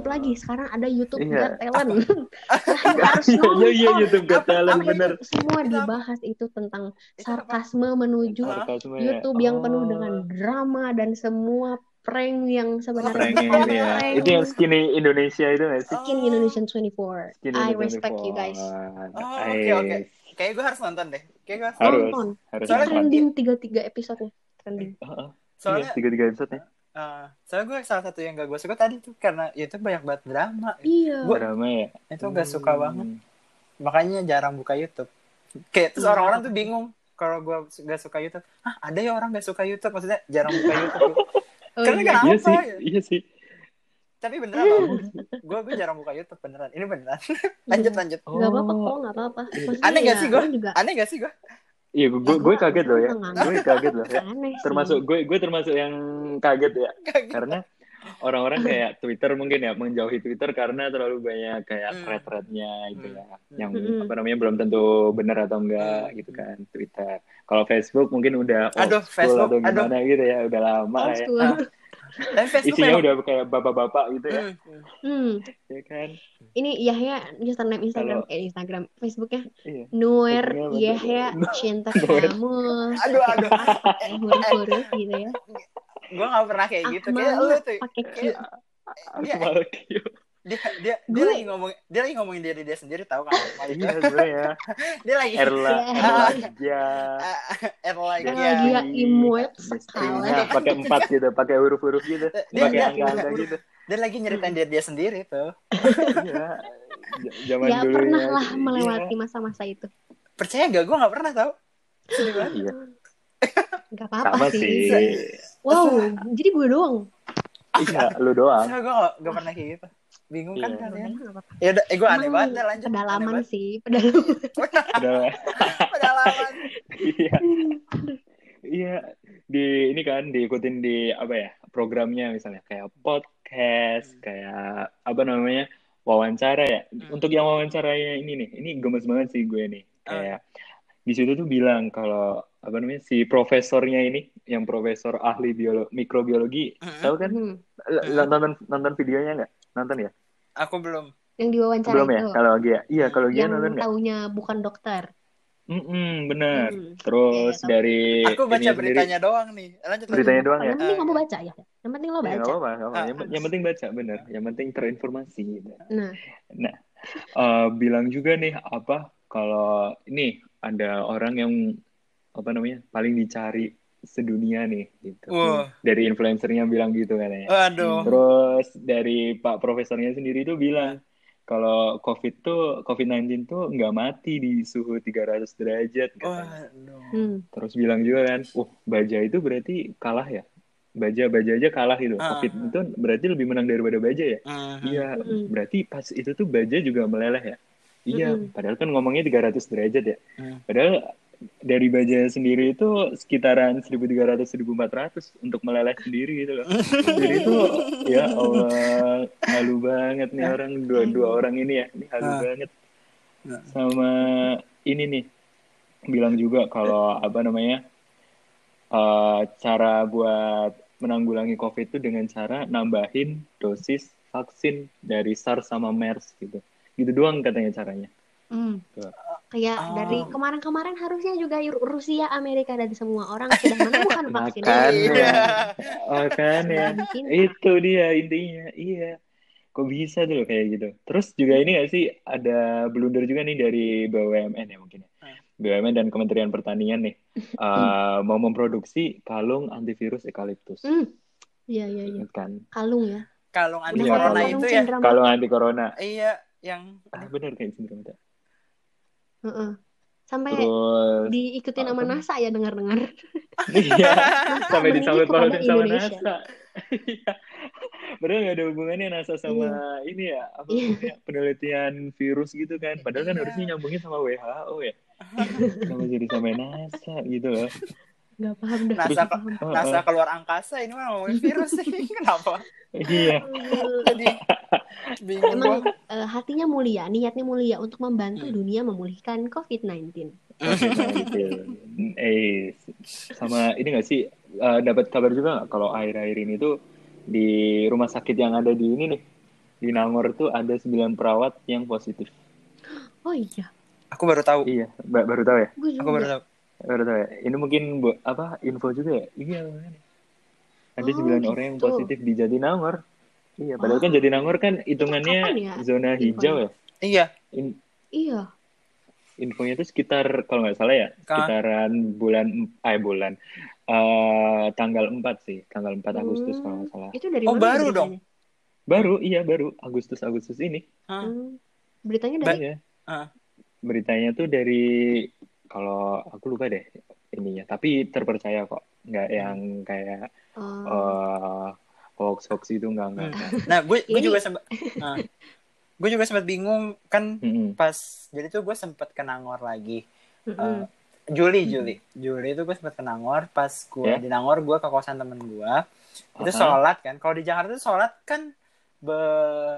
YouTube lagi. Sekarang ada YouTube Iya. Got Talent. Harus Iya, iya, iya. YouTube Got Talent, bener. Semua dibahas itu tentang sarkasme menuju? Sarkasme ya. YouTube yang penuh Oh. dengan drama dan semua prank yang sebenarnya Prank yang ini ya. prank. Itu yang skinny Indonesia itu nggak sih? Skin Indonesian 24. Skinny I Indonesia respect you 24. guys. Oh, oke, Nice. oke. Kayak gue harus nonton deh. Kayak gue harus Harus. Nonton. Harus Soalnya. Trending tiga-tiga episode-nya. Trending. Heeh. Soalnya, Iya, tiga-tiga episode ya. Eh, soalnya gue salah satu yang gak gue suka tadi tuh karena YouTube banyak banget drama. Iya. Gua- Drama ya. Itu gak suka Hmm. banget. Makanya jarang buka YouTube. Kayak terus Iya. orang-orang tuh bingung kalau gue gak suka YouTube. Hah, ada ya orang gak suka YouTube? Maksudnya jarang buka YouTube. Oh, Karena iya. kenapa Iya sih, ya? iya sih. Tapi beneran loh. Gue gue jarang buka YouTube beneran. Ini beneran. lanjut Iya. lanjut. Gak apa-apa Oh. kok, gak apa-apa. Iya. Aneh gak ya, sih juga Aneh gak sih gue? Iya, gue gue, gue kaget loh ya. Gue kaget loh ya. Termasuk gue gue termasuk yang kaget ya. Karena orang-orang kayak Twitter mungkin ya menjauhi Twitter karena terlalu banyak kayak Hmm. thread-threadnya gitu ya. Yang Hmm. apa namanya belum tentu benar atau enggak Hmm. gitu kan Twitter. Kalau Facebook mungkin udah old Aduh, school Facebook, atau aduh. gimana gitu ya, udah lama Old ya. school. Tapi Facebook Isinya memang- udah kayak bapak-bapak gitu ya. Hmm. Hmm. Ya kan? Ini Yahya username Instagram Kalau- eh Instagram Facebooknya Iya. Nuer? Yahya cinta kamu Aduh, aduh. pakai huruf-huruf gitu ya. Gue gak pernah kayak gitu. Kayak lu tuh. pakai Q. Iya. Dia dia dia lagi ngomong dia lagi ngomongin diri dia sendiri tahu kan Iya gue ya. dia lagi Erla, Iya. Erlaja. er lagi Erla ya Dia imut sekali. pakai empat gitu, pakai huruf-huruf gitu, Dia- pakai dia- angka-angka gitu. dia lagi nyeritain diri dia sendiri tuh Iya. Zaman Ya dulu pernah lah melewati Iya. masa-masa itu. percaya gak gue gak pernah sedih banget Iya, Gak apa-apa sih. sih. Wow, jadi gue doang. Iya, lu doang. Gue gak, gak pernah kayak gitu bingung kan Iya. kalian Gak apa-apa. ya udah eh gue aneh Emang banget dah lanjut Pedalaman Aneh sih, pedalaman. Pedalaman Iya. Iya, di ini kan diikutin di apa ya? Programnya misalnya kayak podcast, kayak apa namanya? wawancara ya. Hmm. Untuk yang wawancaranya ini nih, ini gemes banget sih gue nih. Ah. Kayak di situ tuh bilang kalau apa namanya si profesornya ini yang profesor ahli biologi mikrobiologi Mm-mm. tahu kan Hmm. Nonton nonton videonya nggak nonton ya aku belum Yang diwawancara belum ya itu. kalau Gia iya kalau Gia yang nonton nggak taunya bukan dokter. Mm-mm, benar Hmm. terus Iya, tahu. dari aku baca beritanya doang nih lanjut Beritanya doang ya? Yang penting kamu baca ya. Yang penting lo sendiri. Ya, nggak baca. apa-apa, nggak apa-apa. Yang, Ah. yang penting baca bener yang penting terinformasi gitu. Nah, nah eh, bilang juga nih apa kalau ini ada orang yang apa namanya paling dicari sedunia nih gitu Wah, dari influencernya bilang gitu katanya waduh. Terus dari Pak Profesornya sendiri tuh bilang kalau COVID tuh COVID-19 tuh nggak mati di suhu 300 derajat katanya. Waduh. hmm. Terus bilang juga kan, uh baja itu berarti kalah ya? Baja baja aja kalah gitu. Ah. COVID itu berarti lebih menang daripada baja ya? Mhm. Iya, Mm. berarti pas itu tuh baja juga meleleh ya? Iya, padahal kan ngomongnya 300 derajat ya. Hmm. Padahal dari baja sendiri itu sekitaran 1300-1400 untuk meleleh sendiri gitu loh. Jadi itu ya Allah halu banget nih orang dua dua orang ini ya, ini halu Ah. banget. Ah. Sama ini nih bilang juga kalau apa namanya eh, cara buat menanggulangi COVID itu dengan cara nambahin dosis vaksin dari SARS sama MERS gitu. Gitu doang katanya caranya. Hmm. Tuh. Kayak Oh. dari kemarin-kemarin harusnya juga Rusia, Amerika dan semua orang sudah menemukan vaksin. Makanya. Iya. Oh kan ya. Sudah bikin. Itu dia intinya. Iya. Kok bisa tuh loh kayak gitu. Terus juga ini gak sih ada blunder juga nih dari BUMN ya mungkin ya. Hmm. BUMN dan Kementerian Pertanian nih eh, mau memproduksi kalung antivirus eukaliptus. Hmm. Iya, iya, iya. Kan? Kalung ya. Kalung anti Iya, corona kalung itu ya. Kalung anti corona. Iya, yang Ah, bener kayak sindrom Sampai Terus diikutin sama? NASA ya dengar-dengar. iya sampai meninggi disambut kepada pautin sama Indonesia. NASA. Iya. Padahal nggak ada hubungannya NASA sama ini ya apa Iya. namanya, penelitian virus gitu kan. Padahal kan Iya. harusnya nyambungin sama WHO ya. Sama jadi sampai NASA gitu loh. Gak paham dah. NASA, nggak paham. NASA keluar angkasa ini mah ngomongin virus sih. Kenapa? Iya. Jadi bingung Emang gua. eh, hatinya mulia, niatnya mulia untuk membantu Hmm. dunia memulihkan COVID-19. COVID-19. Eh sama ini nggak sih eh, dapat kabar juga nggak kalau akhir-akhir ini tuh di rumah sakit yang ada di ini nih di Nangor tuh ada 9 perawat yang positif. Oh iya, Aku baru tahu. Iya, ba- baru tahu ya? Aku baru tahu. Baru tahu ya. Ini mungkin bu- apa info juga ya? Iya. makanya. Ada Oh, 9 orang yang gitu. positif di Jatinangor. Iya, padahal kan Jatinangor kan hitungannya ya zona hijau ya. Iya. In- Iya. infonya itu sekitar kalau nggak salah ya, Ka- sekitaran bulan eh bulan eh tanggal 4 sih, tanggal 4 Agustus Hmm. kalau nggak salah. Itu dari Oh, mana baru beritanya? dong. Baru, iya baru Agustus Agustus ini. Hmm. Beritanya Ba- dari Iya. Ah. Beritanya tuh dari kalau aku lupa deh ininya, tapi terpercaya kok, nggak yang kayak Oh. eh hoax hoax itu nggak nggak. Hmm. Nah, gue gue juga sempat gue juga sempat bingung kan Mm-mm. pas jadi tuh gue sempat ke Nangor lagi. Eh, Juli, Juli, Juli itu gue sempat ke Nangor. Pas gue Ya. di Nangor, gue ke kosan temen gue. Itu Aha. sholat kan. Kalau di Jakarta tuh sholat kan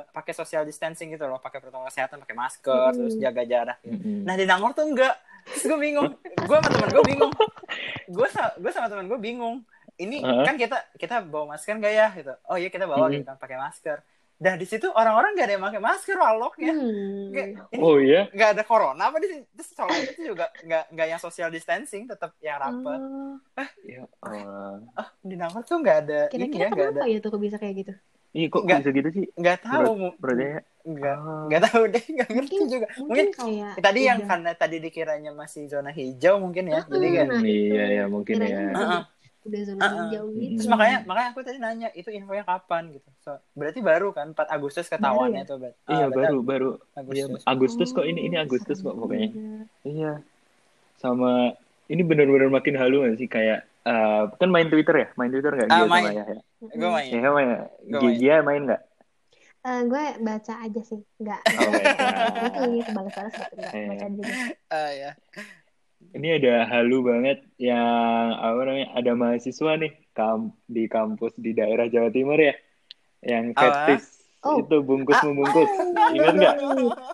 pakai social distancing gitu loh, pakai protokol kesehatan, pakai masker, Mm. terus jaga jarak. Gitu. Mm-mm. Nah di Nangor tuh enggak. Terus gue bingung. Gue sama temen gue bingung. Gue sa- gue sama temen gue bingung. Ini Heeh. kan kita kita bawa masker nggak ya gitu. Oh iya kita bawa Mhm. gitu kan pakai masker. Dah di situ orang-orang gak ada yang pakai masker waloknya. Hmm. Kayak, ini Oh iya, nggak ada corona apa di sini? Terus sholat itu juga nggak nggak yang social distancing, tetap yang rapat. Oh. ya Allah. Ah di Nangor tuh nggak ada Kira-kira ya nggak ada kenapa ya tuh bisa kayak gitu? Ih kok Nggak. bisa gitu sih? nggak tahu Berarti ya. nggak Ah. nggak tahu deh nggak ngerti Mungkin- juga. Mungkin Mungkin kayak tadi yang udah- karena tadi dikiranya masih zona hijau mungkin ya. Jadi Ah, kan nah, Iya ya mungkin ya. Heeh. udah zona hijau gitu. Terus makanya makanya aku tadi nanya itu infonya kapan gitu. So, berarti baru kan 4 Agustus ketahuannya Baru tuh. Bat. Iya berarti baru baru. Iya Agustus. Agustus kok ini ini Oh, Agustus kok pokoknya. juga. Iya. Sama ini benar-benar makin halu gak sih kayak eh, kan main Twitter ya? Main Twitter nggak? Ah, Gia main. Yahya. Gue main. Ya main. Gua main. Gia main nggak? Eh, gue baca aja sih, nggak. Oh, balas-balas gitu, nggak Iya. baca juga. Ah, ya. Ini ada halu banget yang apa namanya? Ada mahasiswa nih kam di kampus di daerah Jawa Timur ya, yang Apa? Oh. itu bungkus Ah. membungkus. Ingat nggak?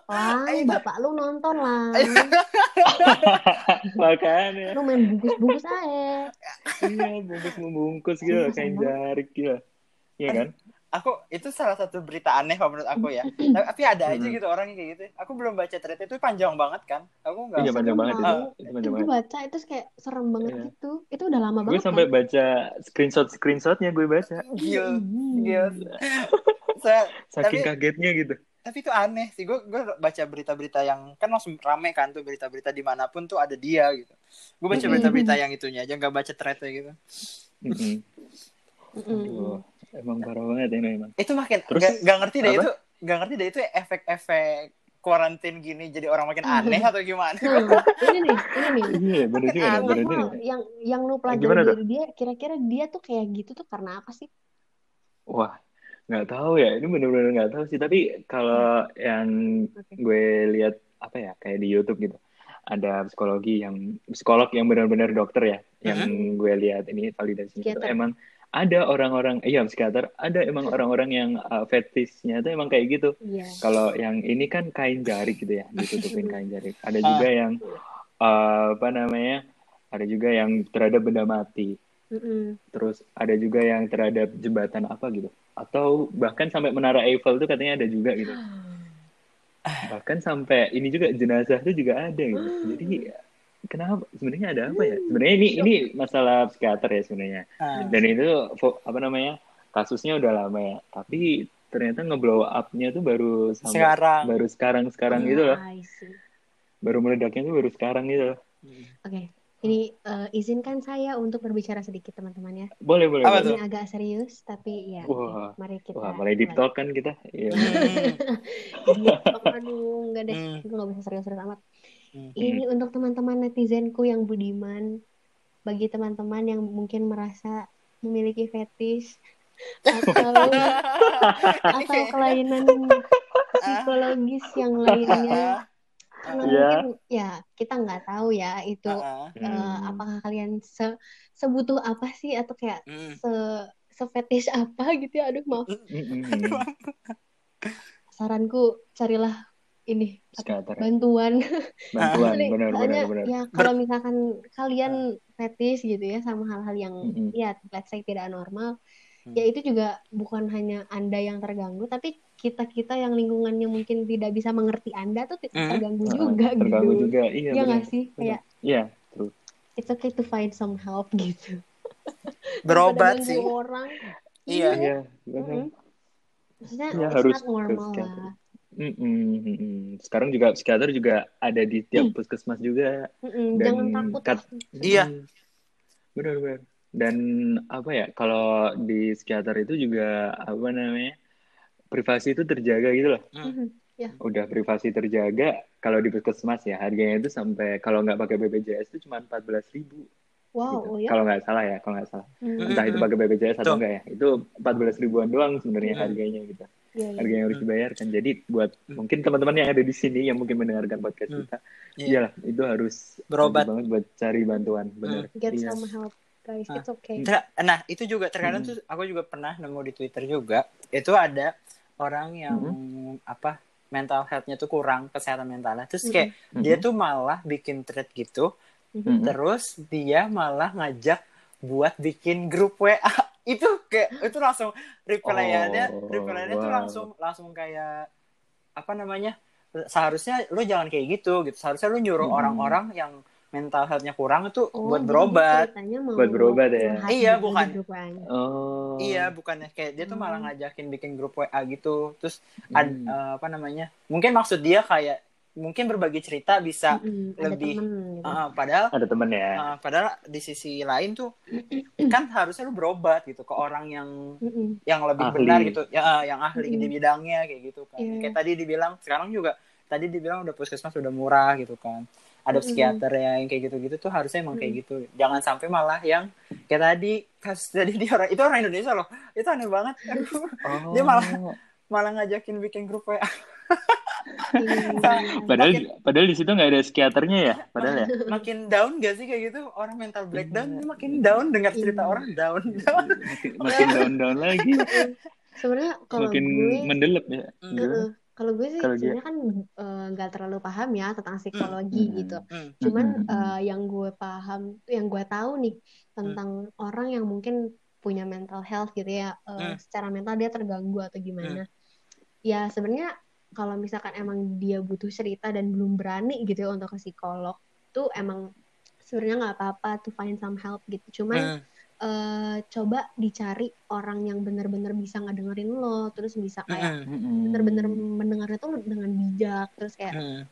Wah, Ayo. bapak lu nonton lah. Makanya. Lu main bungkus-bungkus aja. Iya, bungkus membungkus gitu, membungkus. jarik gitu. Iya kan? Aku itu salah satu berita aneh kalau menurut aku ya. Tapi, ada aja Hmm. gitu orang yang kayak gitu. Aku belum baca thread itu panjang banget kan. Aku nggak. Iya, panjang banget itu. tau. Itu panjang Gue banget. baca itu kayak serem banget Iya. gitu. Itu udah lama Gue banget sampai kan. baca screenshot-screenshotnya gue baca. Gil, Hmm. gil. Saya, Saking Tapi- kagetnya gitu. tapi itu aneh sih. Gue gue baca berita-berita yang kan langsung rame kan tuh berita-berita di mana pun tuh ada dia gitu. Gue baca berita-berita yang itunya aja nggak baca threadnya gitu. Aduh, emang parah banget ini emang. Itu makin Terus, nggak nggak ngerti deh apa? itu nggak ngerti deh itu efek-efek kuarantin gini jadi orang makin aneh atau gimana? Nah, ini nih, ini nih. Iya, bener juga, yang yang lu pelajari dari dia, kira-kira dia tuh kayak gitu tuh karena apa sih? Wah, nggak tahu ya. Ini bener-bener nggak tahu sih. Tapi kalau yang Oke. gue lihat apa ya, kayak di YouTube gitu, ada psikologi yang psikolog yang benar-benar dokter ya, yang gue lihat ini validasinya itu emang ada orang-orang, iya psikiater, ada emang orang-orang yang uh, fetishnya itu emang kayak gitu. Iya. Kalau yang ini kan kain jarik gitu ya, ditutupin kain jarik. Ada Ah. juga yang uh, apa namanya? Ada juga yang terhadap benda mati. Mm-mm. Terus ada juga yang terhadap jembatan apa gitu. Atau bahkan sampai menara Eiffel tuh katanya ada juga gitu. Bahkan sampai ini juga jenazah itu juga ada gitu. Jadi kenapa sebenarnya ada apa ya? Sebenarnya ini ini masalah psikiater ya sebenarnya. Ah. Dan itu apa namanya? Kasusnya udah lama ya. Tapi ternyata ngeblow up-nya tuh baru sampai Sekarang. baru sekarang-sekarang gitu loh. See. Baru meledaknya tuh baru sekarang gitu loh. Oke, ini eh, izinkan saya untuk berbicara sedikit teman-teman ya. Boleh, boleh. Apa boleh. tuh? Ini agak serius, tapi ya, Wah. oke, mari kita. Wah, mulai deep talk kan kita. Iya. Hmm. Aduh, enggak deh, Hmm. gue gak bisa serius-serius amat. Hmm. Ini untuk teman-teman netizenku yang budiman, bagi teman-teman yang mungkin merasa memiliki fetish atau atau kelainan psikologis yang lainnya. Karena Iya. mungkin ya kita nggak tahu ya itu eh, Hmm. apakah kalian se sebutuh apa sih atau kayak Hmm. se sefetish apa gitu ya aduh maaf Mm-mm. saranku carilah ini apa, Psikiater. bantuan Bantuan, benar, benar, ya kalau misalkan kalian fetish gitu ya sama hal-hal yang Mm-mm. ya let's say tidak normal ya itu juga bukan hanya anda yang terganggu tapi kita kita yang lingkungannya mungkin tidak bisa mengerti anda tuh t- Hmm. terganggu Heeh, juga terganggu gitu juga iya ya nggak sih? Kayak iya true. It's okay to find some help gitu. Berobat sih. orang. Iya. iya. Benar. Mm-mm. maksudnya Iya, it's harus normal lah. Mm-mm, mm-mm. sekarang juga psikiater juga ada di tiap puskesmas juga. Mm-mm, dan jangan takut kat-. Iya. benar-benar dan apa ya kalau di psikiater itu juga apa namanya privasi itu terjaga gitu loh Mhm. udah privasi terjaga kalau di puskesmas ya harganya itu sampai kalau nggak pakai BPJS itu cuma empat belas ribu wow gitu. oh ya kalau nggak salah ya kalau nggak salah Hmm, Mm. entah itu pakai BPJS atau Tuh. enggak ya itu empat belas ribuan doang sebenarnya Mm. harganya gitu iya, iya. harga yang harus Hmm. dibayarkan jadi buat Hmm. mungkin teman-teman yang ada di sini yang mungkin mendengarkan podcast Hmm. kita Iya. iyalah itu harus Berobat. banget buat cari bantuan benar get Iya. some help guys Ah. it's okay Ter- Nah, itu juga terkadang Mm. tuh aku juga pernah nemu di Twitter juga. Itu ada orang yang apa mental health-nya tuh kurang kesehatan mentalnya. Terus kayak Mm-mm. dia tuh malah bikin thread gitu. Mhm. Mm-mm. Terus dia malah ngajak buat bikin grup WA. itu kayak itu langsung reply-nya Oh, reply-nya tuh wow. langsung langsung kayak apa namanya? Seharusnya lu jangan kayak gitu gitu. Seharusnya lu nyuruh Mm-mm. orang-orang yang mental health-nya kurang itu Oh, buat berobat. mau Buat berobat ya? Iya, gitu bukan. grup lain. oh Iya, bukannya kayak dia tuh malah Hmm. ngajakin bikin grup WA gitu. Terus ad- Hmm. eh, apa namanya? Mungkin maksud dia kayak mungkin berbagi cerita bisa Mm-mm, ada lebih- temen gitu. eh, padahal ada temen ya eh, padahal di sisi lain tuh kan harusnya lu berobat gitu ke orang yang yang lebih Ahli. benar gitu, ya eh, yang ahli di bidangnya kayak gitu kan. Iya. Kayak tadi dibilang sekarang juga tadi dibilang udah puskesmas udah murah gitu kan. Ada psikiater yang kayak gitu-gitu tuh harusnya emang kayak gitu. Jangan sampai malah yang kayak tadi kasus tadi di orang itu orang Indonesia loh. Itu aneh banget. oh. Dia malah malah ngajakin bikin grup WA. Iya, iya, iya. padahal Makin- padahal di situ nggak ada psikiaternya ya padahal ya Makin down gak sih kayak gitu? Orang mental breakdown dia makin down dengar cerita Iya. orang down. down. makin, makin down down lagi sebenarnya kalau makin gue mendelep ya Mm. Gimana? Heeh. Kalau gue sih sebenarnya kan eh, nggak terlalu paham ya tentang psikologi Hmm. gitu Hmm. cuman Mm-mm. eh, yang gue paham yang gue tahu nih tentang orang yang mungkin punya mental health gitu ya eh, Hmm. secara mental dia terganggu atau gimana ya sebenarnya kalau misalkan emang dia butuh cerita dan belum berani gitu ya untuk ke psikolog tuh emang sebenarnya nggak apa-apa to find some help gitu cuman Hmm. Eh, coba dicari orang yang benar-benar bisa ngedengerin lo terus bisa kayak Hmm. Mm-mm. bener-bener mendengarnya tuh dengan bijak terus kayak Hmm.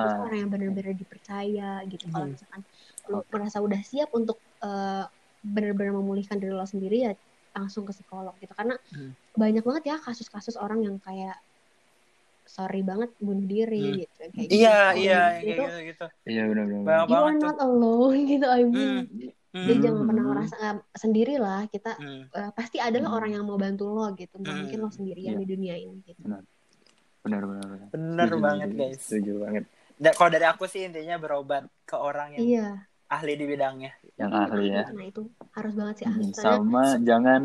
terus orang yang bener-bener dipercaya gitu kalau Hmm. misalkan lo merasa udah siap untuk eh, bener-bener memulihkan diri lo sendiri ya langsung ke psikolog gitu karena Hmm. banyak banget ya kasus-kasus orang yang kayak sorry banget bunuh diri Hmm. gitu kayak Iya, gitu. iya, Dan yang itu kayak gitu gitu. iya benar-benar Banyak you are not alone gitu I mean Hmm. Jadi Hmm. jangan pernah Hmm. merasa eh, sendiri lah kita Hmm. eh, pasti adalah Hmm. orang yang mau bantu lo gitu nggak Hmm. mungkin lo sendirian Iya. di dunia ini gitu benar-benar benar. Bener Setuju, banget guys. setuju banget Da- kalau dari aku sih intinya berobat ke orang yang iya ahli di bidangnya. yang ahli ya nah itu harus banget sih ahli Hmm, Soalnya- sama jangan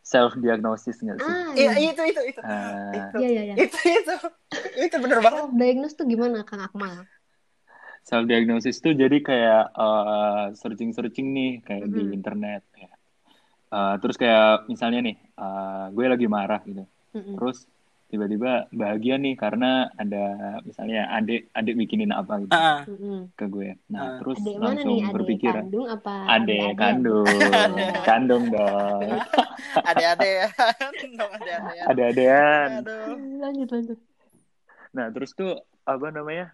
self diagnosis nggak sih ah Iya, iya itu itu itu. Ah. Itu. iya iya iya Itu itu. Itu bener banget. self diagnose tuh gimana kang Akmal self diagnosis tuh jadi kayak searching searching nih kayak di Mhm. internet ya. Eh, terus kayak misalnya nih eh, gue lagi marah gitu Mm-mm. terus tiba-tiba bahagia nih karena ada misalnya adik adik bikinin apa gitu Mm-mm. ke gue nah Ah. terus Adek mana langsung nih adek berpikir kandung apa adik adik-adik? kandung kandung dong ada-ada ya. Dong ya. Aduh. lanjut lanjut nah terus tuh apa namanya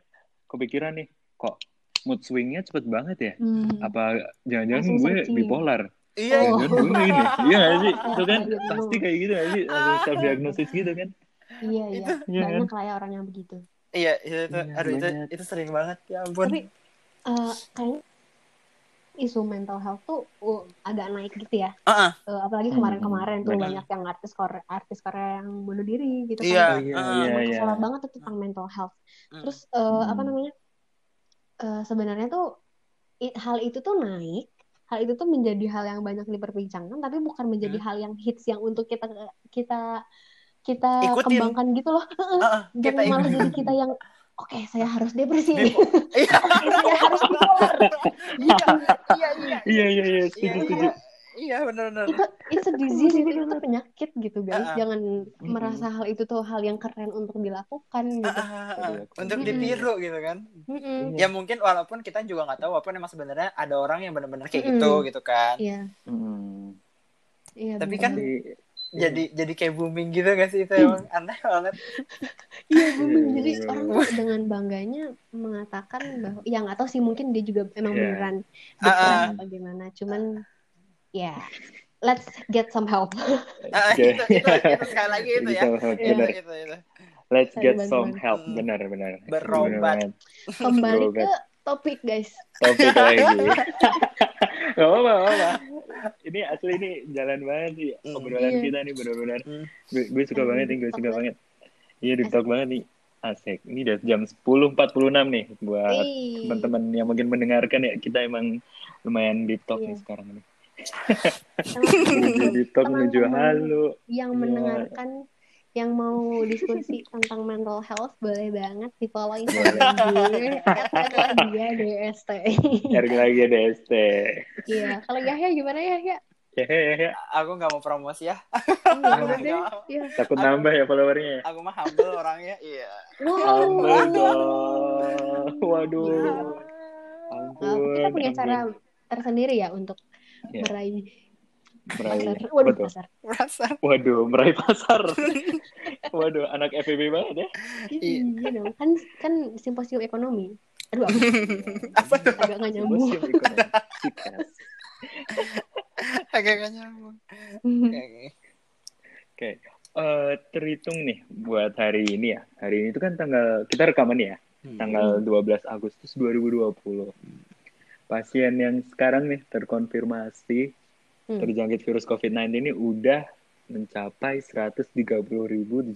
kepikiran nih kok mood swingnya cepet banget ya Hmm. apa jangan-jangan gue searching. bipolar Iya. Oh. Jangan gue ini iya gak sih itu kan Iya, pasti kayak gitu gak sih langsung self diagnosis gitu kan iya iya Iya kan? banyak lah ya orang yang begitu Iya, itu, itu Iya, aduh itu itu sering banget ya ampun. tapi eh kayaknya isu mental health tuh uh, agak naik gitu ya Heeh. Eh, apalagi Hmm, kemarin-kemarin tuh benar. banyak yang artis Korea artis Korea yang bunuh diri gitu Iya. kan Oh, iya, Ah. iya, Emang iya. masalah banget tuh tentang mental health Hmm. terus eh, Hmm. apa namanya Eh, sebenarnya tuh i- hal itu tuh naik hal itu tuh menjadi hal yang banyak diperbincangkan tapi bukan menjadi hal yang hits yang untuk kita kita kita Ikutin. kembangkan gitu loh. Heeh, kita jangan malah jadi kita yang oke saya harus depresi nih. Bipo- Iya. saya harus bipolar gitu Iya, iya, iya. iya iya iya Iya, iya. iya benar-benar itu it's a disease itu, itu penyakit gitu guys Ah, ah. jangan Mm-mm. merasa hal itu tuh hal yang keren untuk dilakukan gitu Ah, ah, ah, Iya. untuk ditiru gitu kan Mm-mm. ya mungkin walaupun kita juga nggak tahu walaupun emang sebenarnya ada orang yang benar-benar kayak Mm-mm. gitu gitu kan iya Hmm. iya Tapi bener. kan- Tapi- jadi jadi kayak booming gitu gak sih itu emang aneh banget iya booming. Iya, jadi iya, orang iya. dengan bangganya mengatakan bahwa ya nggak tahu sih mungkin dia juga emang Iya. beneran Ah, ah. apa gimana cuman ya let's get some help Ah, Oke. itu, itu, itu sekali lagi itu ya Gitu, Iya, benar. itu, itu. Let's get bantuan. some help. Hmm. Benar, benar. Berobat. Kembali ke topik guys Topik lagi. Gak apa-apa, gak apa-apa. Ini asli ini jalan banget sih. Hmm. Obrolan Iya. kita nih benar-benar. Hmm. Gue, gue suka Aduh, banget nih, gue suka banget. Iya, deep talk banget nih. Asik. Ini udah jam 10.46 nih buat teman-teman yang mungkin mendengarkan ya. Kita emang lumayan deep talk nih Iya. sekarang nih. Teman-teman Menuju halu. yang Iya. mendengarkan yang mau diskusi tentang mental health boleh banget di follow. Instagram gue lagi DST iya kalau Yahya gimana Yahya Ya, ya, ya. aku nggak mau promosi ya Iya. Iya. Takut nambah ya followernya. ya? aku mah humble orangnya iya Humble dong. Waduh. Ampun. Kita punya cara tersendiri ya untuk Iya. meraih Meraih. pasar. Waduh Betul. pasar. merasa Waduh, meraih pasar. Waduh, anak FEB banget ya. Iya. Iya dong. Kan kan simposium ekonomi. Aduh, apa? apa tuh agak nggak nyambung. Agak gak nyambung Hmm. Oke. Oke. Eh, terhitung nih buat hari ini ya. Hari ini itu kan tanggal kita rekaman ya. Hmm. Tanggal 12 Agustus 2020. Pasien yang sekarang nih terkonfirmasi Hmm. terjangkit virus COVID-19 ini udah mencapai 130.718.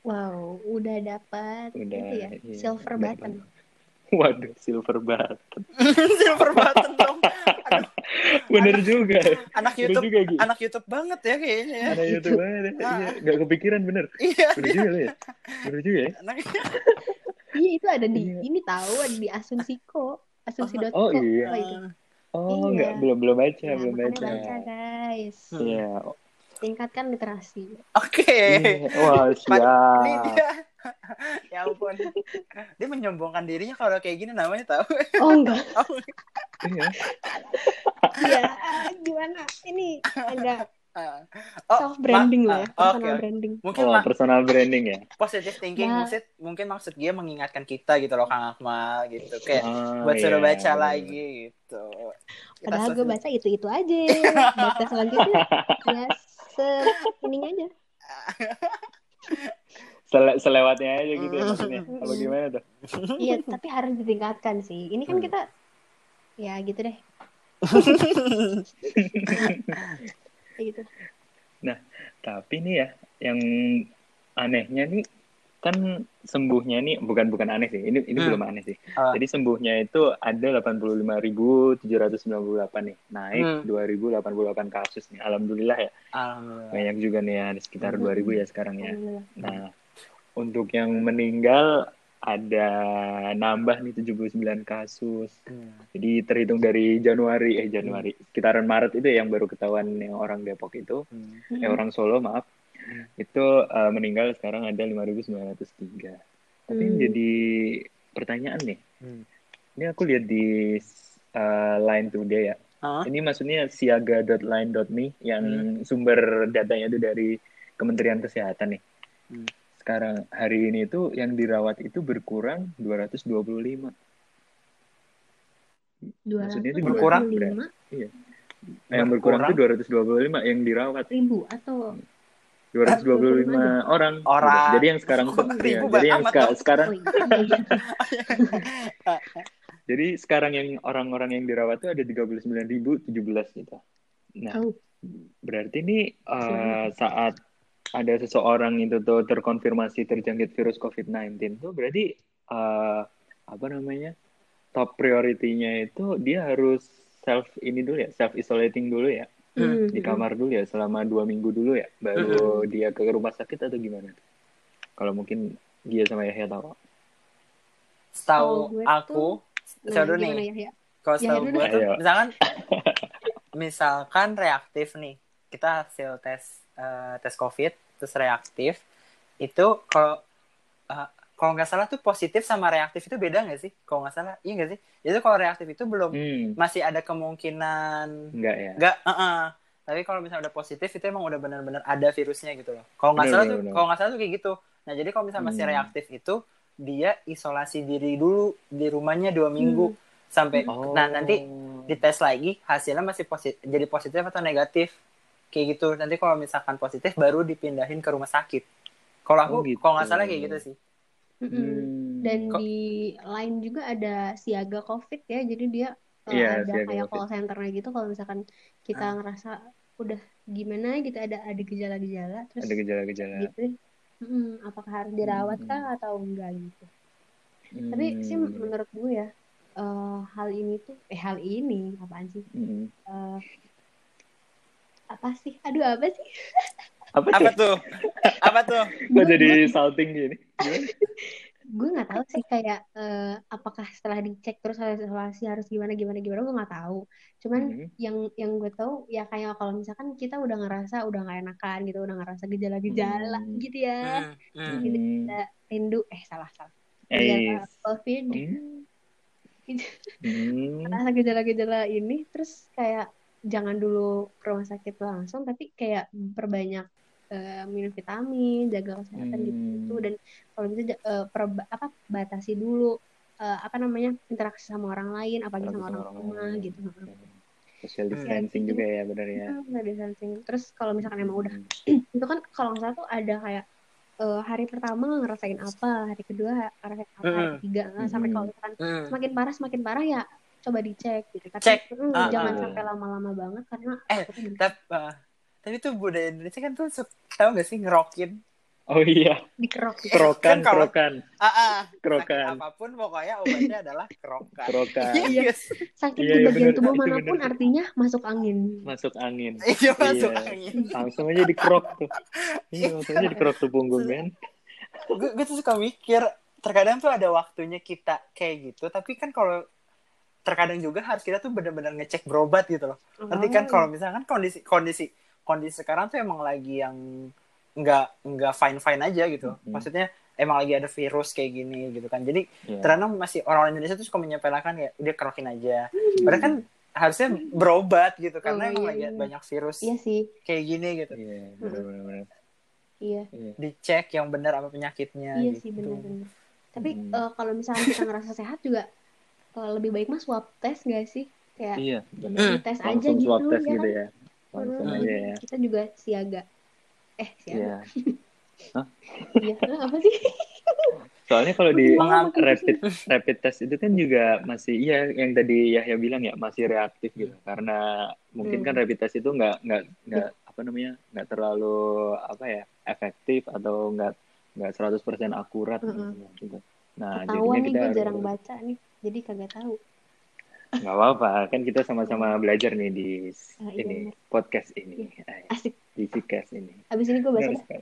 Wow, udah dapat Udah, itu ya, iya, silver udah button. Waduh, silver button. silver button dong Aduh, Bener juga. anak Bener YouTube juga, Gi. anak YouTube banget ya kayaknya ya. Ada YouTube banget ya. Iya, Gak kepikiran bener. iya Bener dia juga ya. Bener juga ya. anak Iya, itu ada di Iya. ini tahu ada di asumsiko, asumsi.co. Oh, iya. itu. Oh, Iya. enggak belum belum baca, Nah, belum baca. baca guys. Hmm. Iya. Tingkatkan literasi. oke Iya. Wah, Ini siap. dia ya ampun dia menyombongkan dirinya kalau kayak gini namanya tahu Oh enggak. Oh, Iya. Iya, ah, gimana? Ini agak ah. self branding lah ya, ah, personal oke. branding. mungkin Oh, personal branding ya. positive thinking Nah. maksud mungkin maksud dia mengingatkan kita gitu loh Kang Akmal gitu kayak Ah, buat suruh iya, baca lagi gitu Kita Padahal gue baca itu-itu aja. Baca selanjutnya ya se ininya aja. Sele- selewatnya aja gitu ya Hmm. maksudnya. Apa gimana tuh? Iya, tapi harus ditingkatkan sih. Ini kan Hmm. kita ya gitu deh. Gitu. Tapi nih ya, yang anehnya nih kan sembuhnya nih bukan bukan aneh sih. Ini ini Hmm. belum aneh sih. Ah. Jadi sembuhnya itu ada 85.798 nih, naik Hmm. 2.088 kasus nih. Alhamdulillah ya. Alhamdulillah. Banyak juga nih ya, ada sekitar Hmm. 2.000 ya sekarang ya. Nah, untuk yang meninggal ada nambah nih 79 kasus. Hmm. Jadi terhitung dari Januari eh Januari sekitaran Maret itu ya yang baru ketahuan yang orang Depok itu, Hmm. eh orang Solo maaf. Hmm. Itu eh, meninggal sekarang ada 5.903. Tapi Hmm. jadi pertanyaan nih. Hmm. Ini aku lihat di eh, Line Today ya. Ah, Ini maksudnya siaga.line.me yang sumber datanya itu dari Kementerian Kesehatan nih. Hmm. Sekarang hari ini itu yang dirawat itu berkurang 225. Maksudnya itu berkurang? 225 Nah, yang berkurang, Berkurang? itu 225 yang dirawat ribu atau 225 orang. Orang. Jadi yang sekarang Kok ya, jadi yang seka- sekarang oh, iya. jadi sekarang yang orang-orang yang dirawat itu ada 39.017 gitu. Nah, Oh. berarti ini uh, saat ada seseorang itu tuh terkonfirmasi terjangkit virus COVID-19 tuh berarti uh, apa namanya? top prioritinya itu dia harus self ini dulu ya, self isolating dulu ya, Hmm. di kamar dulu ya selama dua minggu dulu ya, baru dia ke rumah sakit atau gimana? Kalau mungkin dia sama Yahya tahu. gue aku saya dulu gimana nih ya, ya? kalau Ya, dulu gue tuh Ayo. misalkan misalkan reaktif nih kita hasil tes eh, tes covid terus reaktif itu kalau eh, kalau nggak salah tuh positif sama reaktif itu beda nggak sih kalau nggak salah iya nggak sih itu kalau reaktif itu belum Hmm, masih ada kemungkinan enggak ya. nggak uh-uh. tapi kalau misalnya udah positif itu emang udah benar-benar ada virusnya gitu loh kalau nggak salah tuh kalau nggak salah tuh kayak gitu nah jadi kalau misalnya masih Hmm. reaktif itu dia isolasi diri dulu di rumahnya dua minggu sampai Oh. nah nanti dites lagi hasilnya masih positif jadi positif atau negatif kayak gitu nanti kalau misalkan positif baru dipindahin ke rumah sakit kalau aku Oh, gitu. kalau nggak salah kayak gitu sih. Hmm. Dan Kok- di lain juga ada siaga COVID ya, jadi dia uh, Iya, ada siaga kayak COVID. call centernya gitu. Kalau misalkan kita Ah. ngerasa udah gimana gitu ada ada gejala-gejala, terus ada gejala-gejala. gitu, mm, apakah harus dirawat Hmm. kah atau enggak gitu. Tapi sih Hmm. menurut gue ya eh, hal ini tuh eh hal ini apaan sih? Hmm. Eh, apa sih? Aduh apa sih? Apa apa tuh? tuh apa tuh Kok jadi salting gini? Gue nggak tahu sih kayak eh, apakah setelah dicek terus harus isolasi harus gimana gimana gimana gue nggak tahu cuman Hmm. yang yang gue tahu ya kayak kalau misalkan kita udah ngerasa udah nggak enakan gitu udah ngerasa gejala-gejala Hmm. gitu ya Hmm, hmm. Gini, Hmm. kita rindu eh salah salah Eh, gejala covid hmm. Hmm. ngerasa gejala-gejala ini terus kayak jangan dulu ke rumah sakit langsung tapi kayak perbanyak eh, minum vitamin jaga kesehatan Hmm. gitu dan kalau bisa ja- eh, perba- apa batasi dulu eh, apa namanya interaksi sama orang lain apalagi sama orang rumah gitu Social Hmm. distancing Ya, juga ya benar ya. Hmm, nggak distancing. terus kalau misalkan emang udah Hmm. itu kan kalau nggak salah tuh ada kayak eh, hari pertama ngerasain apa hari kedua ngerasain apa hari Hmm. ketiga sampai Hmm. kalau misalkan Hmm. semakin parah semakin parah ya coba dicek gitu tapi Cek. mm, Ah, jangan ah. sampai lama-lama banget karena Eh, tapi uh, tapi tuh budaya Indonesia kan tuh tahu gak sih ngerokin Oh iya, dikerok gitu. kerokan, Kan kalau- kerokan, ah, ah. Kerokan. Sakit apa pun pokoknya obatnya adalah kerokan kerokan. Iya. Yes. sakit Iya, di iya, bagian bener. tubuh Itu mana pun bener. artinya masuk angin Masuk angin. iya masuk Iya. angin Langsung aja dikerok tuh. Iya, langsung aja dikerok tuh punggung kan. gue tuh suka mikir terkadang tuh ada waktunya kita kayak gitu tapi kan kalau terkadang juga harus kita tuh benar-benar ngecek berobat gitu loh nanti kan Oh, kalau misalkan kondisi kondisi kondisi sekarang tuh emang lagi yang nggak nggak fine fine aja gitu Mhm. maksudnya emang lagi ada virus kayak gini gitu kan jadi Iya. terkadang masih orang Indonesia tuh suka menyepelekan ya udah kerokin aja padahal kan harusnya berobat gitu karena Oh, emang iya, lagi iya. banyak virus iya sih kayak gini gitu Iya, benar-benar. iya Iya. dicek yang benar apa penyakitnya iya gitu. sih benar-benar tapi Hmm. eh, kalau misalnya kita ngerasa sehat juga lebih baik mah swab test gak sih kayak Iya, benar. Hmm. tes aja Langsung gitu swab test ya gitu kan ya. Langsung Hmm. aja ya. kita juga siaga eh siaga Iya. iya Eh, apa sih Soalnya kalau di makin rapid rapid test itu kan juga masih iya yang tadi Yahya bilang ya masih reaktif gitu karena mungkin kan Hmm. rapid test itu nggak nggak nggak apa namanya nggak terlalu apa ya efektif atau nggak nggak 100% akurat Mm-mm. gitu. Nah ketahuan jadinya nih kita gue harus- jarang baca nih jadi kagak tahu nggak apa-apa kan kita sama-sama belajar nih di Ah, iya ini bener. podcast ini Ay, asik di Cikes ini. abis ini gue baca.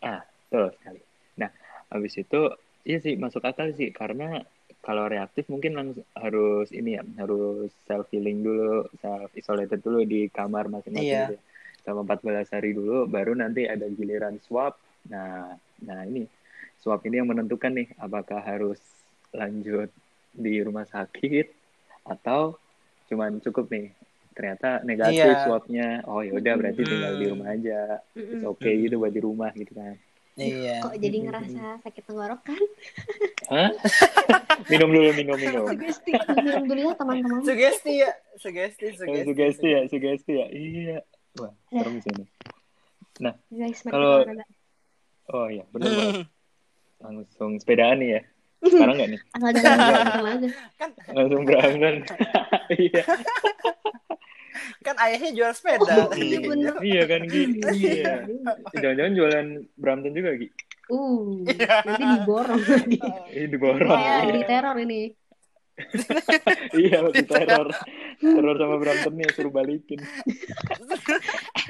Ah, betul sekali. Nah, habis itu iya sih masuk akal sih karena kalau reaktif mungkin langsung harus ini ya, harus self healing dulu, self isolated dulu di kamar masing-masing Iya. gitu ya. Selama 14 hari dulu baru nanti ada giliran swab. Nah, nah ini swab ini yang menentukan nih apakah harus lanjut di rumah sakit atau cuman cukup nih ternyata negatif Iya. swabnya oh ya udah berarti tinggal di rumah aja. It's okay gitu buat di rumah gitu kan. iya kok jadi ngerasa sakit tenggorokan Hah? minum dulu, minum, minum. sugesti minum dulu ya teman-teman sugesti ya sugesti Oh, sugesti sugesti ya, sugesti ya. Iya. Wah, serem sih ini. mari Kalau-. Oh iya, benar banget. Langsung sepedaan nih ya. Sekarang nggak nih? asal jangan asal aja kan Langsung berangkat. Iya. kan ayahnya jual sepeda Oh, iya bener. Iya kan, Gi? Iya. Jangan-jangan jualan Brampton juga, Gi? uh nanti diborong lagi Ih, diborong. kayak Iya. di teror ini Iya, masih teror. Teror sama Brampton nih, suruh balikin.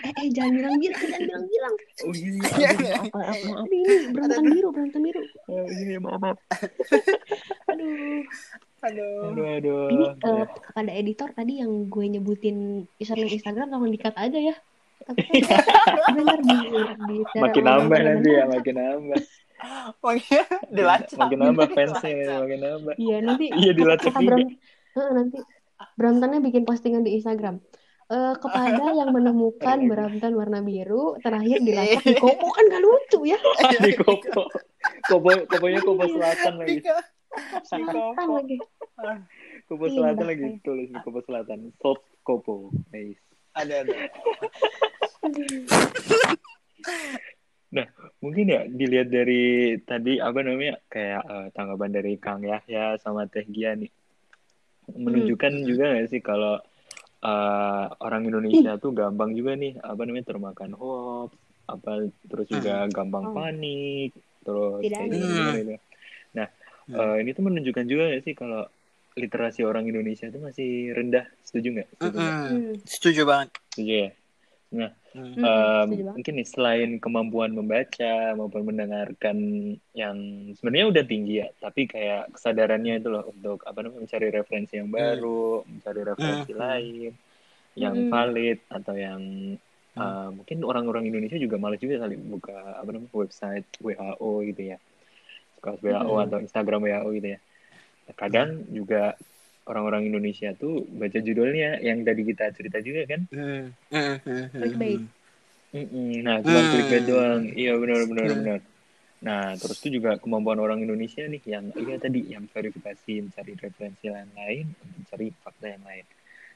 eh, eh jangan bilang bilang jangan bilang bilang Oh iya, Iya, iya. maaf, maaf. ini ini berantakan biru berantakan biru Oh, iya, maaf, maaf. aduh Aduh. Aduh, aduh. Ini eh, kepada editor tadi yang gue nyebutin username Instagram tolong dikat aja ya. Tapi kan di, di secara makin nambah nanti ya, benar. makin nambah. Makanya dilacak. Makin nambah fansnya, Dilacak. makin nambah. Iya nanti Iya, dilacak kata juga. Bram, nanti Bramtannya bikin postingan di Instagram. Eh, kepada yang menemukan Bramtan warna biru terakhir dilacak di Kopo kan gak lucu ya. Di kopo. Kopo, koponya kopo selatan lagi. Selatan lagi. Kopo selatan lagi tulis di kopo selatan. South Kopo. Nice. Ada ada. Mungkin ya dilihat dari tadi apa namanya kayak eh, tanggapan dari Kang Yahya sama Teh Gia nih menunjukkan juga nggak sih kalau eh, orang Indonesia tuh gampang juga nih apa namanya termakan hoax apa terus juga gampang Oh. panik terus Tidak kayak ada. gitu, gitu. Nah eh, ini tuh menunjukkan juga nggak sih kalau literasi orang Indonesia itu masih rendah setuju nggak? Setuju? Mm-mm. Hmm. Setuju banget. Setuju ya? Mm. Hmm, Um, mungkin nih selain kemampuan membaca maupun mendengarkan yang sebenarnya udah tinggi ya, tapi kayak kesadarannya itu loh untuk apa namanya mencari referensi yang baru, mencari referensi Hmm. lain yang Hmm. valid atau yang uh, mungkin orang-orang Indonesia juga malas juga kali buka apa namanya website WHO gitu ya, suka WHO Hmm. atau Instagram WHO gitu ya. Kadang juga orang-orang Indonesia tuh baca judulnya yang tadi kita cerita juga kan Mm. Mm, mm, mm, Clickbait. mm. Mm-mm. Nah, cuma Hmm. clickbait doang. Iya, benar benar Hmm. benar. Nah, terus itu juga kemampuan orang Indonesia nih yang iya tadi yang verifikasi, mencari referensi lain-lain, mencari fakta yang lain.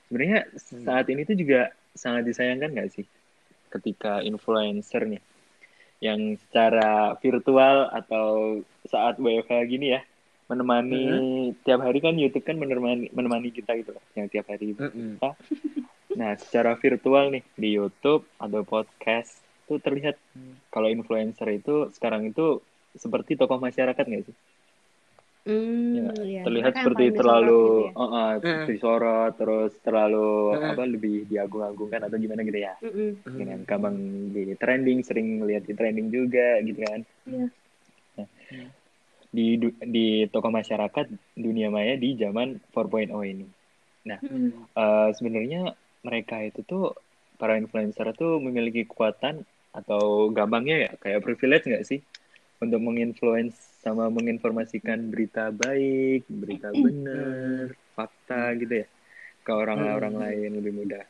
Sebenarnya saat ini tuh juga sangat disayangkan nggak sih ketika influencer nih yang secara virtual atau saat WFH gini ya menemani tiap hari kan YouTube kan menemani menemani kita gitu loh yang tiap hari Mm-mm. Nah, secara virtual nih di YouTube atau podcast tuh terlihat kalau influencer itu sekarang itu seperti tokoh masyarakat nggak sih? Hmm, Ya, iya. Terlihat Mereka seperti terlalu disorot gitu ya. uh, uh, Hmm. disorot, terus terlalu Hmm. apa lebih diagung-agungkan atau gimana gitu ya? Mm-mm. Dengan gampang di trending, sering lihat di trending juga gitu kan? Iya. Nah, di di tokoh masyarakat dunia maya di zaman 4.0 ini. Mm-mm. Eh, sebenarnya mereka itu tuh para influencer tuh memiliki kekuatan atau gampangnya ya kayak privilege nggak sih untuk menginfluence sama menginformasikan berita baik, berita benar, fakta gitu ya ke orang-orang Hmm. lain lebih mudah.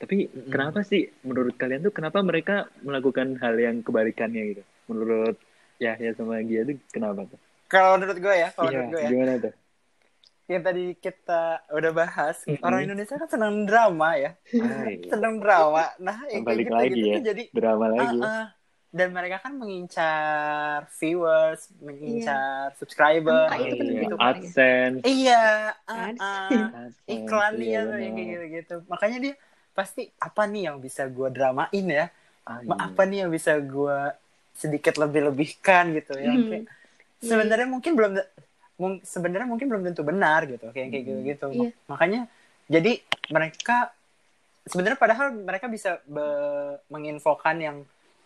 Tapi Hmm. kenapa sih menurut kalian tuh kenapa mereka melakukan hal yang kebalikannya gitu? Menurut Yahya sama Gia tuh kenapa tuh? Kalau menurut gue ya, kalau Iya, menurut gue ya, gimana tuh? yang tadi kita udah bahas, Mm-mm. orang Indonesia kan senang drama ya, Hai, senang drama. Nah, yang kayak gitu, lagi gitu ya. jadi drama lagi. Ah, ah. dan mereka kan mengincar viewers, Iya. mengincar subscriber, Angka itu Iya, gitu. AdSense. Iya, ah, ah. AdSense, iklannya iya tuh yang kayak gitu-gitu. Makanya dia pasti apa nih yang bisa gue dramain ya? Ah, Ma- iya. Apa nih yang bisa gue sedikit lebih-lebihkan gitu ya? Mhm. Kayak, Iya. sebenarnya mungkin belum mung- sebenarnya mungkin belum tentu benar gitu kayak kayak Mhm. gitu-gitu. Iya. Makanya jadi mereka sebenarnya padahal mereka bisa be- menginfokan yang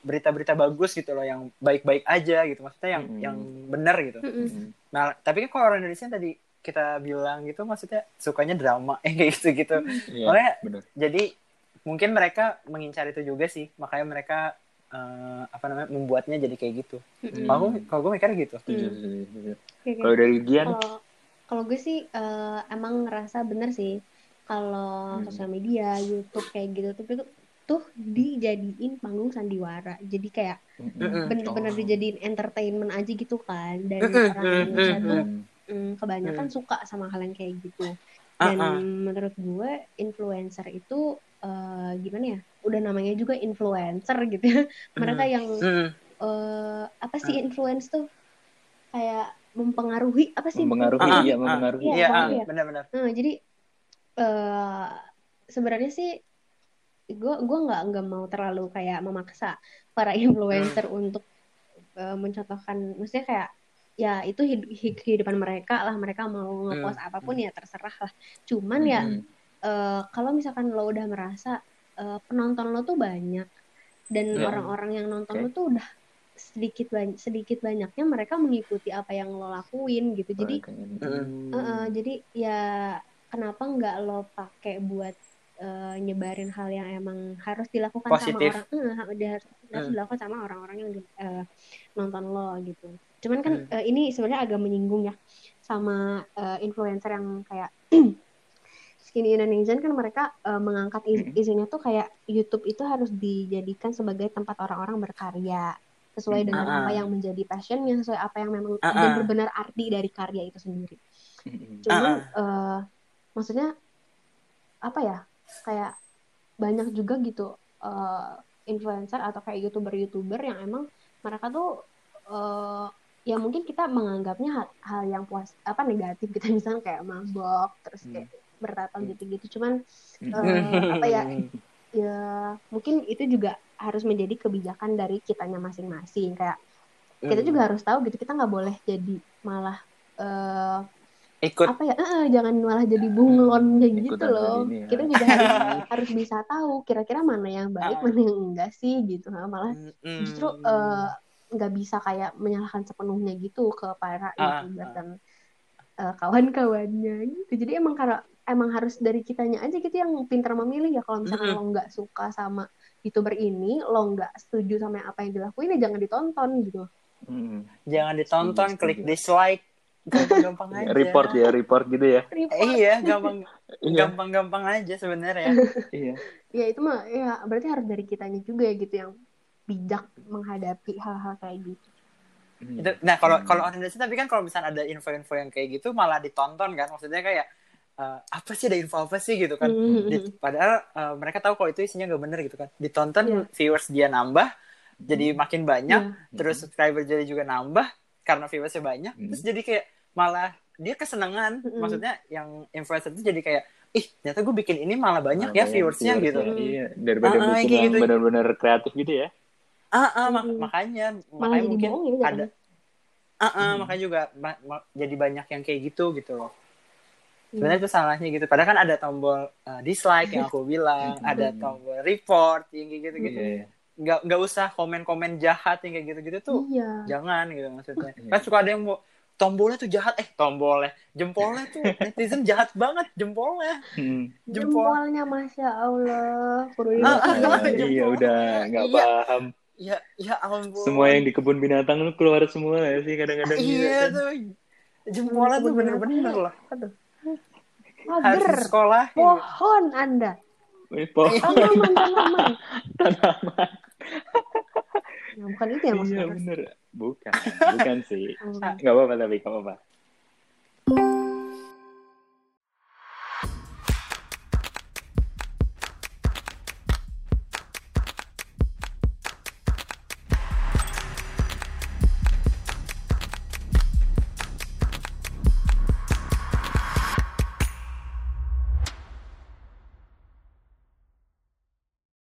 berita-berita bagus gitu loh yang baik-baik aja gitu maksudnya yang Mhm. yang benar gitu. Mm. Nah, tapi kan kalau orang Indonesia tadi kita bilang gitu maksudnya sukanya drama eh kayak gitu-gitu. Iya, Makanya benar. jadi mungkin mereka mengincar itu juga sih makanya mereka eh, apa namanya membuatnya jadi kayak gitu. Mm-mm. Kalau gue kalau gue mikirnya gitu. Hmm. oke. Kalau dari Gian, Kalau gue sih eh, emang ngerasa bener sih kalau Hmm. sosial media, YouTube kayak gitu tuh itu tuh dijadiin panggung sandiwara. Jadi kayak bener-bener Oh. dijadiin entertainment aja gitu kan. Dan Mm-mm, orang Indonesia tuh Hmm. mm, kebanyakan suka sama hal yang kayak gitu. Ah, Dan ah. menurut gue influencer itu eh, gimana ya? Udah namanya juga influencer gitu ya. Mereka yang Mm. eh, apa sih influence tuh kayak mempengaruhi apa sih mempengaruhi, Ah, ah, iya ah. mempengaruhi. Iya, Iya, ah, ya? benar-benar. Nah, jadi eh sebenarnya sih gue gua nggak nggak mau terlalu kayak memaksa para influencer untuk eh, mencontohkan, maksudnya kayak ya itu hid- hid- kehidupan mereka lah, mereka mau ngepost apa pun ya terserah lah. Cuman ya Eh, kalau misalkan lo udah merasa eh, penonton lo tuh banyak dan orang-orang yang nonton Oke. lo tuh udah sedikit banyak sedikit banyaknya mereka mengikuti apa yang lo lakuin gitu jadi. Mm. eh, eh, jadi ya kenapa nggak lo pakai buat eh, nyebarin hal yang emang harus dilakukan Positif. sama orang dia harus, harus Hmm. dilakukan sama orang-orang yang eh, nonton lo gitu cuman kan Hmm. eh, ini sebenarnya agak menyinggung ya sama eh, influencer yang kayak Skinny Indonesian kan mereka eh, mengangkat Hmm. isunya tuh kayak YouTube itu harus dijadikan sebagai tempat orang-orang berkarya sesuai Hmm. dengan apa yang menjadi passionnya sesuai apa yang memang ah. benar-benar arti dari karya itu sendiri cuman eh, maksudnya apa ya kayak banyak juga gitu eh, influencer atau kayak youtuber-youtuber yang emang mereka tuh eh, ya mungkin kita menganggapnya hal, hal yang puas apa negatif kita misalnya kayak mabok terus kayak bertato Hmm. gitu-gitu. Cuman eh, apa ya ya mungkin itu juga harus menjadi kebijakan dari kitanya masing-masing. Kayak kita juga harus tahu gitu kita nggak boleh jadi malah eh, ikut. apa ya eh, eh, jangan malah jadi bunglon kayak gitu loh. ini ya. kita juga harus harus bisa tahu kira-kira mana yang baik Ah. mana yang enggak sih gitu. Nah, malah justru nggak bisa kayak menyalahkan sepenuhnya gitu ke para Ah, youtuber dan eh, kawan-kawannya gitu. Jadi emang karena emang harus dari kitanya aja gitu yang pintar memilih ya kalau misalkan Mm-mm. lo nggak suka sama youtuber ini lo nggak setuju sama apa yang dilakuin ya jangan ditonton gitu Mm-mm. jangan ditonton Setuju, klik setuju. dislike gampang-gampang aja report ya report gitu ya Eh, Report. iya gampang iya gampang-gampang aja sebenarnya iya ya itu mah ya berarti harus dari kitanya juga ya gitu yang bijak menghadapi hal-hal kayak gitu Mm. itu nah kalau Hmm. kalau orang Indonesia tapi kan kalau misalnya ada info-info yang kayak gitu malah ditonton kan maksudnya kayak eh, apa sih ada info apa sih gitu kan Mhm. Di- padahal eh, mereka tahu kalau itu isinya gak bener gitu kan ditonton Iya. viewers dia nambah jadi makin banyak Iya. terus subscriber jadi juga nambah karena viewersnya banyak Hmm. terus jadi kayak malah dia kesenangan Mm-mm. maksudnya yang influencer itu jadi kayak ih ternyata gue bikin ini malah banyak Malah ya viewersnya gitu viewersnya, iya daripada Ah, ah, bikin kayak yang gitu. benar-benar kreatif gitu ya ah, ah, mak- Mm-mm. makanya malah makanya mungkin bohong ya ada ah, ah, Hmm. makanya juga ma- ma- jadi banyak yang kayak gitu gitu loh Hmm. Sebenarnya itu salahnya gitu. Padahal kan ada tombol uh, dislike yang aku bilang ada tombol report yang kayak gitu gitu iya iya. nggak nggak usah komen-komen jahat yang kayak gitu-gitu tuh iya. jangan gitu maksudnya. Iya. kan suka ada yang mau tombolnya tuh jahat. Eh tombolnya. Jempolnya tuh netizen jahat banget jempolnya. Hmm. jempol jempolnya masya allah. Ah, ah, iya udah nggak Iya. paham. Ya ya ampun. Semua yang di kebun binatang lu keluar semua ya sih kadang-kadang iya kan. tuh. Jempolnya tuh bener-bener loh aduh di sekolah pohon anda. Pohon. Tanaman tanaman tanaman nah, bukan itu ya iya maksudnya bener. Bukan bukan sih. Nggak apa-apa tapi nggak apa-apa